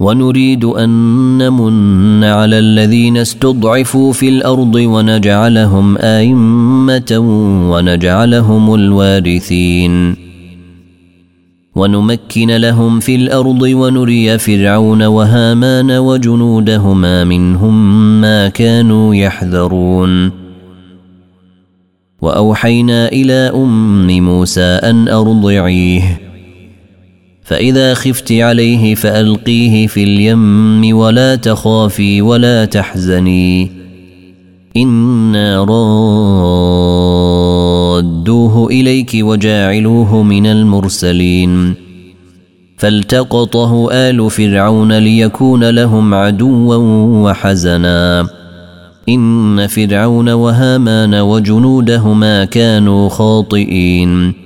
ونريد أن نمن على الذين استضعفوا في الأرض ونجعلهم أئمة ونجعلهم الوارثين. ونمكن لهم في الأرض ونري فرعون وهامان وجنودهما منهم ما كانوا يحذرون. وأوحينا إلى أم موسى أن أرضعيه. فإذا خفت عليه فألقيه في اليم ولا تخافي ولا تحزني. إنا رادوه إليك وجاعلوه من المرسلين. فالتقطه آل فرعون ليكون لهم عدوا وحزنا. إن فرعون وهامان وجنودهما كانوا خاطئين.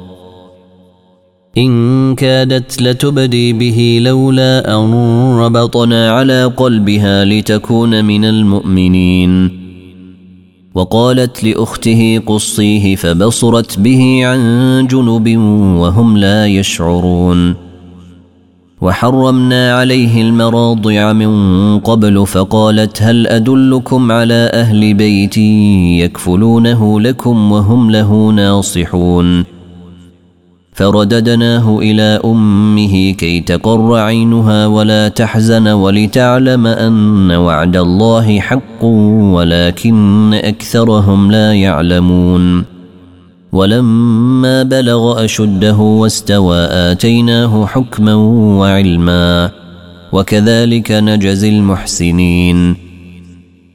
إن كادت لتبدي به لولا أن ربطنا على قلبها لتكون من المؤمنين. وقالت لأخته قصيه فبصرت به عن جنب وهم لا يشعرون. وحرمنا عليه المراضع من قبل فقالت هل أدلكم على أهل بيت يكفلونه لكم وهم له ناصحون. فرددناه إلى أمه كي تقر عينها ولا تحزن ولتعلم أن وعد الله حق ولكن أكثرهم لا يعلمون. ولما بلغ أشده واستوى آتيناه حكما وعلما. وكذلك نجزي المحسنين.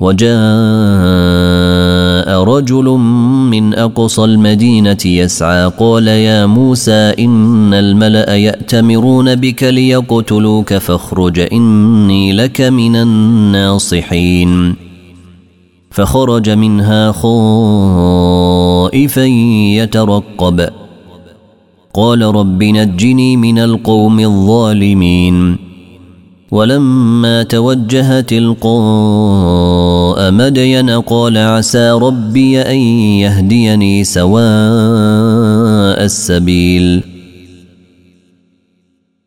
وجاء رجل من أقصى المدينة يسعى قال يا موسى إن الملأ يأتمرون بك ليقتلوك فاخرج إني لك من الناصحين. فخرج منها خائفا يترقب قال رب نجني من القوم الظالمين. ولما توجه تلقاء مدين قال عسى ربي أن يهديني سواء السبيل.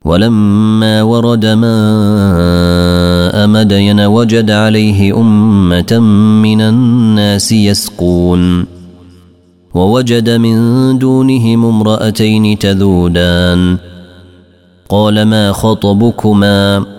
ولما ورد ماء مدين وجد عليه أمة من الناس يسقون. ووجد من دونهم امرأتين تذودان. قال ما خطبكما؟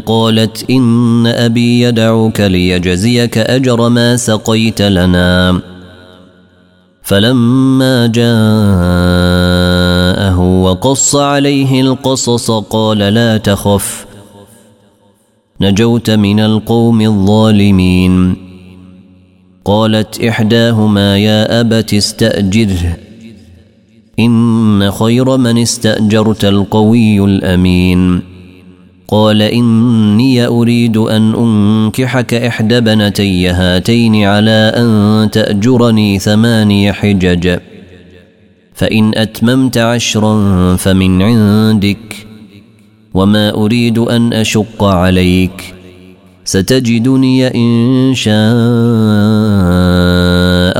قالت إن أبي يدعوك ليجزيك أجر ما سقيت لنا. فلما جاءه وقص عليه القصص قال لا تخف نجوت من القوم الظالمين. قالت إحداهما يا أبت استأجره إن خير من استأجرت القوي الأمين. قال إني أريد أن أنكحك إحدى بنتي هاتين على أن تأجرني ثماني حجج. فإن أتممت عشرا فمن عندك وما أريد أن أشق عليك. ستجدني إن شاء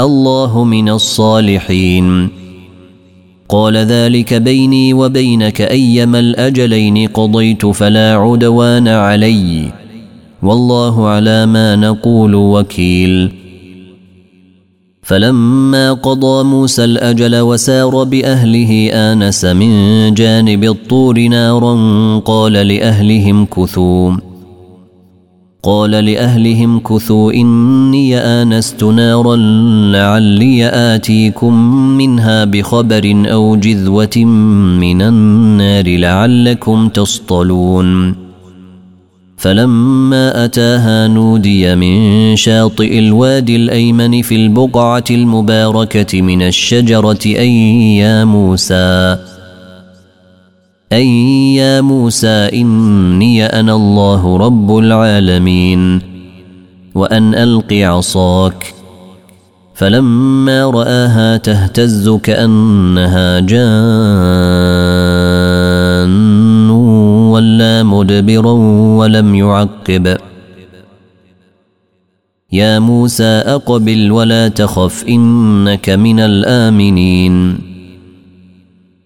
الله من الصالحين. قال ذلك بيني وبينك أيما الأجلين قضيت فلا عدوان علي. والله على ما نقول وكيل. فلما قضى موسى الأجل وسار بأهله آنس من جانب الطور نارا قال لأهلهم كثوا. قال لأهلهم كثوا إني آنست نارا لعلي آتيكم منها بخبر أو جذوة من النار لعلكم تصطلون. فلما أتاها نودي من شاطئ الوادي الأيمن في البقعة المباركة من الشجرة أي يا موسى؟ أي يا موسى إني أنا الله رب العالمين وأن ألق عصاك. فلما رآها تهتز كأنها جان ولا مدبرا ولم يعقب. يا موسى أقبل ولا تخف إنك من الآمنين.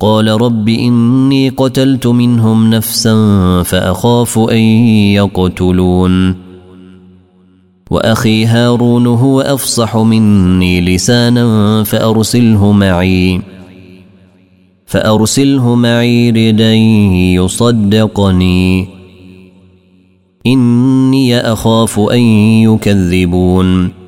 قال رب إني قتلت منهم نفسا فأخاف أن يقتلون. وأخي هارون هو أفصح مني لسانا فأرسله معي. فأرسله معي ردا يصدقني. إني أخاف أن يكذبون.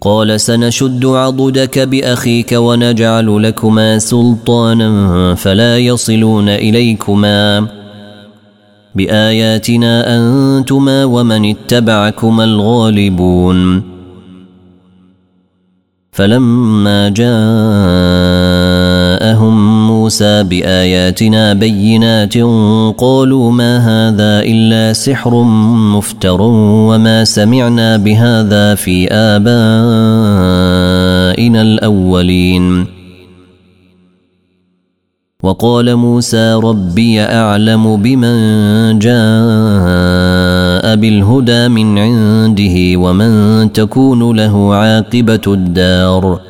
قال سنشد عضدك بأخيك ونجعل لكما سلطانا فلا يصلون إليكما. بآياتنا أنتما ومن اتبعكما الغالبون. فلما جاءهم موسى بآياتنا بينات قالوا ما هذا إلا سحر مفتر وما سمعنا بهذا في آبائنا الأولين. وقال موسى ربي أعلم بمن جاء بالهدى من عنده ومن تكون له عاقبة الدار.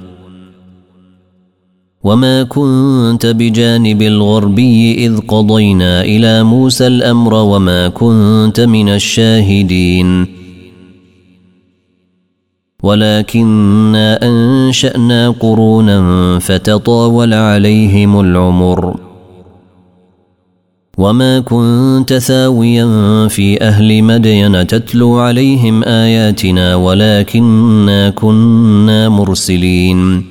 وما كنت بجانب الغربي اذ قضينا إلى موسى الامر وما كنت من الشاهدين ولكنا انشانا قرونا فتطاول عليهم العمر وما كنت ثاويا في أهل مدين تتلو عليهم اياتنا ولكنا كنا مرسلين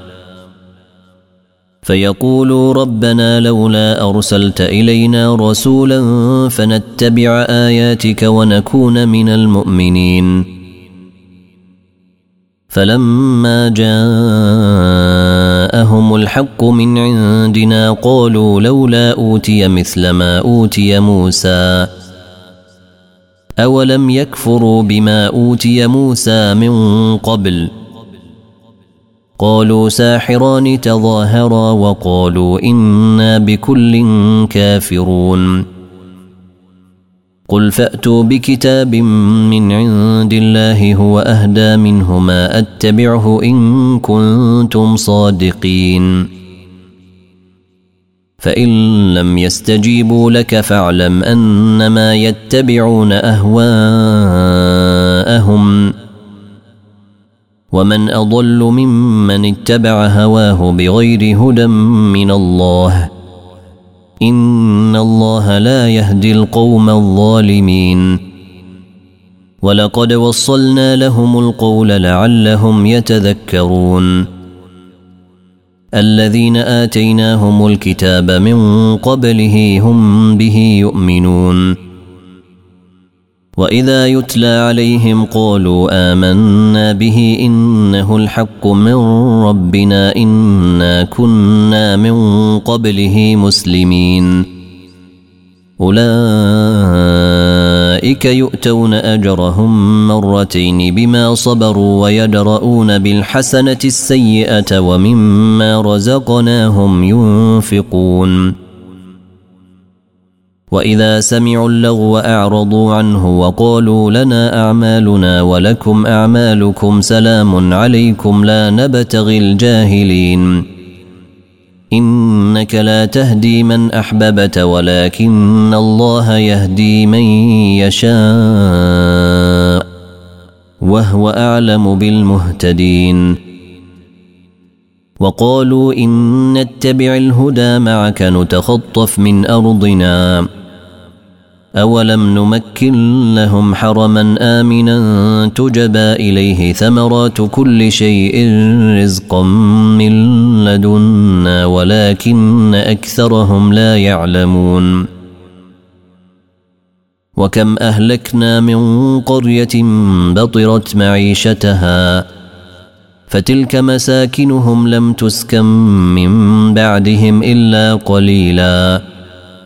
فيقولوا ربنا لولا أرسلت إلينا رسولا فنتبع آياتك ونكون من المؤمنين. فلما جاءهم الحق من عندنا قالوا لولا أوتي مثل ما أوتي موسى. أولم يكفروا بما أوتي موسى من قبل؟ قالوا ساحران تظاهرا وقالوا إنا بكل كافرون. قل فأتوا بكتاب من عند الله هو أهدى منهما أتبعه إن كنتم صادقين. فإن لم يستجيبوا لك فاعلم أنما يتبعون أهواءهم. ومن أضل ممن اتبع هواه بغير هدى من الله. إن الله لا يهدي القوم الظالمين. ولقد وصلنا لهم القول لعلهم يتذكرون. الذين آتيناهم الكتاب من قبله هم به يؤمنون. واذا يتلى عليهم قالوا امنا به انه الحق من ربنا انا كنا من قبله مسلمين اولئك يؤتون اجرهم مرتين بما صبروا ويدرؤون بالحسنه السيئه ومما رزقناهم ينفقون وإذا سمعوا اللغو أعرضوا عنه وقالوا لنا أعمالنا ولكم أعمالكم سلام عليكم لا نبتغي الجاهلين. إنك لا تهدي من أحببت ولكن الله يهدي من يشاء وهو أعلم بالمهتدين. وقالوا إن نتبع الهدى معك نتخطف من أرضنا. أولم نمكن لهم حرما آمنا تجبى إليه ثمرات كل شيء رزقا من لدنا ولكن أكثرهم لا يعلمون وكم اهلكنا من قريه بطرت معيشتها فتلك مساكنهم لم تسكن من بعدهم الا قليلا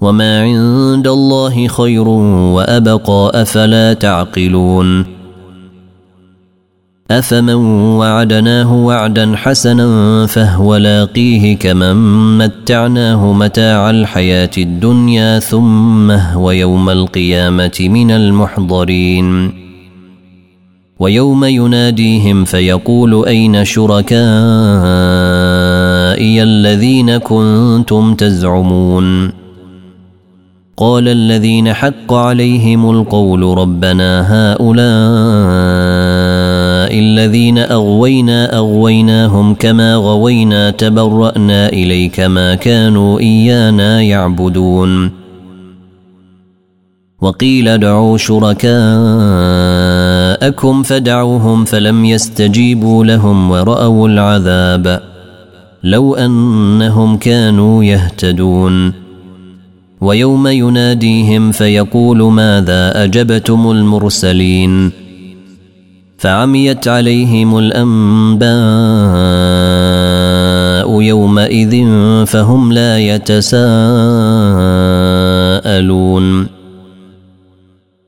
وما عند الله خير وابقى افلا تعقلون افمن وعدناه وعدا حسنا فهو لاقيه كمن متعناه متاع الحياة الدنيا ثم هو يوم القيامه من المحضرين ويوم يناديهم فيقول اين شركائي الذين كنتم تزعمون قال الذين حق عليهم القول ربنا هؤلاء الذين أغوينا أغويناهم كما غوينا تبرأنا إليك ما كانوا إيانا يعبدون. وقيل ادعوا شركاءكم فدعوهم فلم يستجيبوا لهم ورأوا العذاب لو أنهم كانوا يهتدون. ويوم يناديهم فيقول ماذا أجبتم المرسلين؟ فعميت عليهم الأنباء يومئذ فهم لا يتساءلون.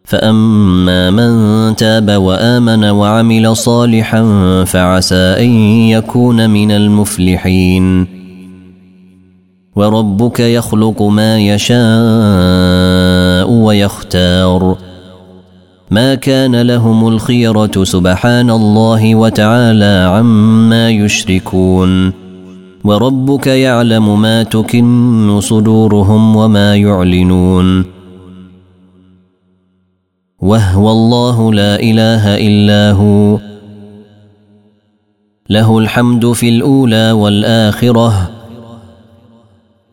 فأما من تاب وآمن وعمل صالحا فعسى أن يكون من المفلحين. وربك يخلق ما يشاء ويختار. ما كان لهم الخيرة سبحان الله وتعالى عما يشركون. وربك يعلم ما تكن صدورهم وما يعلنون. وهو الله لا إله إلا هو. له الحمد في الأولى والآخرة.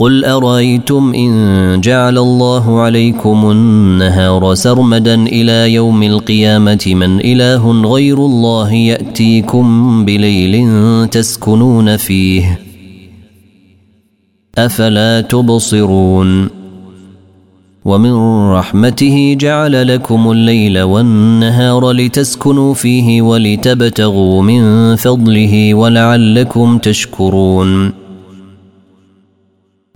قل ارايتم ان جعل الله عليكم النهار سرمدا إلى يوم القيامه من اله غير الله ياتيكم بليل تسكنون فيه افلا تبصرون ومن رحمته جعل لكم الليل والنهار لتسكنوا فيه ولتبتغوا من فضله ولعلكم تشكرون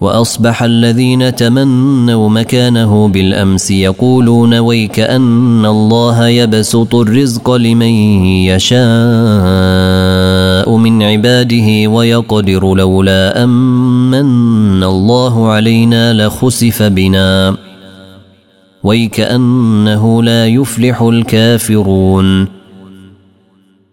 وأصبح الذين تمنوا مكانه بالأمس يقولون ويك أن الله يبسط الرزق لمن يشاء من عباده ويقدر لولا امن الله علينا لخسف بنا. ويكانه لا يفلح الكافرون.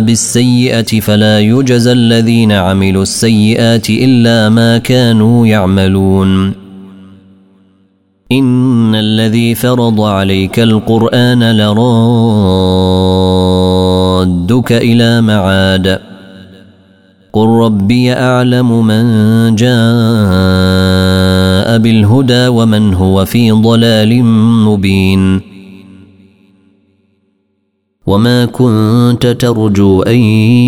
بالسيئة فلا يجزى الذين عملوا السيئات إلا ما كانوا يعملون. إن الذي فرض عليك القرآن لرادك إلى معاد. قل ربي أعلم من جاء بالهدى ومن هو في ضلال مبين. وما كنت ترجو ان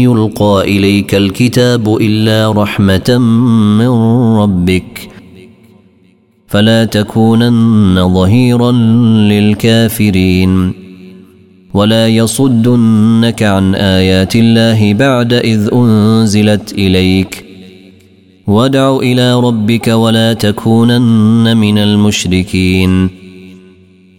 يلقى اليك الكتاب الا رحمه من ربك فلا تكونن ظهيرا للكافرين ولا يصدنك عن ايات الله بعد اذ انزلت اليك وادع إلى ربك ولا تكونن من المشركين